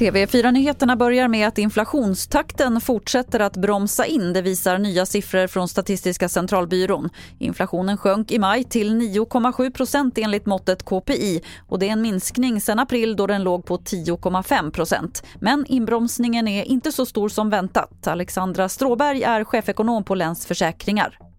TV4-nyheterna börjar med att inflationstakten fortsätter att bromsa in. Det visar nya siffror från Statistiska centralbyrån. Inflationen sjönk i maj till 9,7 procent enligt måttet KPI. och Det är en minskning sen april då den låg på 10,5 procent. Men inbromsningen är inte så stor som väntat. Alexandra Stråberg är chefekonom på Länsförsäkringar.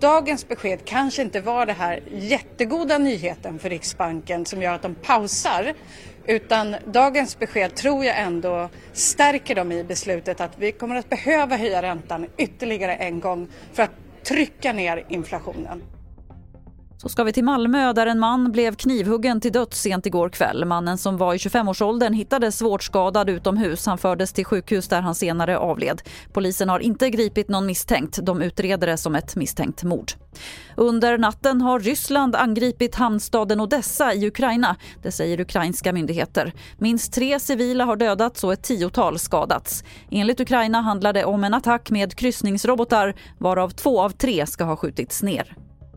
Dagens besked kanske inte var det här jättegoda nyheten för Riksbanken som gör att de pausar utan dagens besked tror jag ändå stärker dem i beslutet att vi kommer att behöva höja räntan ytterligare en gång för att trycka ner inflationen. Så ska vi till Malmö där en man blev knivhuggen till döds sent igår kväll. Mannen som var i 25-årsåldern hittades svårt skadad utomhus. Han fördes till sjukhus där han senare avled. Polisen har inte gripit någon misstänkt. De utreder det som ett misstänkt mord. Under natten har Ryssland angripit hamnstaden Odessa i Ukraina. Det säger ukrainska myndigheter. Minst tre civila har dödats och ett tiotal skadats. Enligt Ukraina handlar det om en attack med kryssningsrobotar varav två av tre ska ha skjutits ner.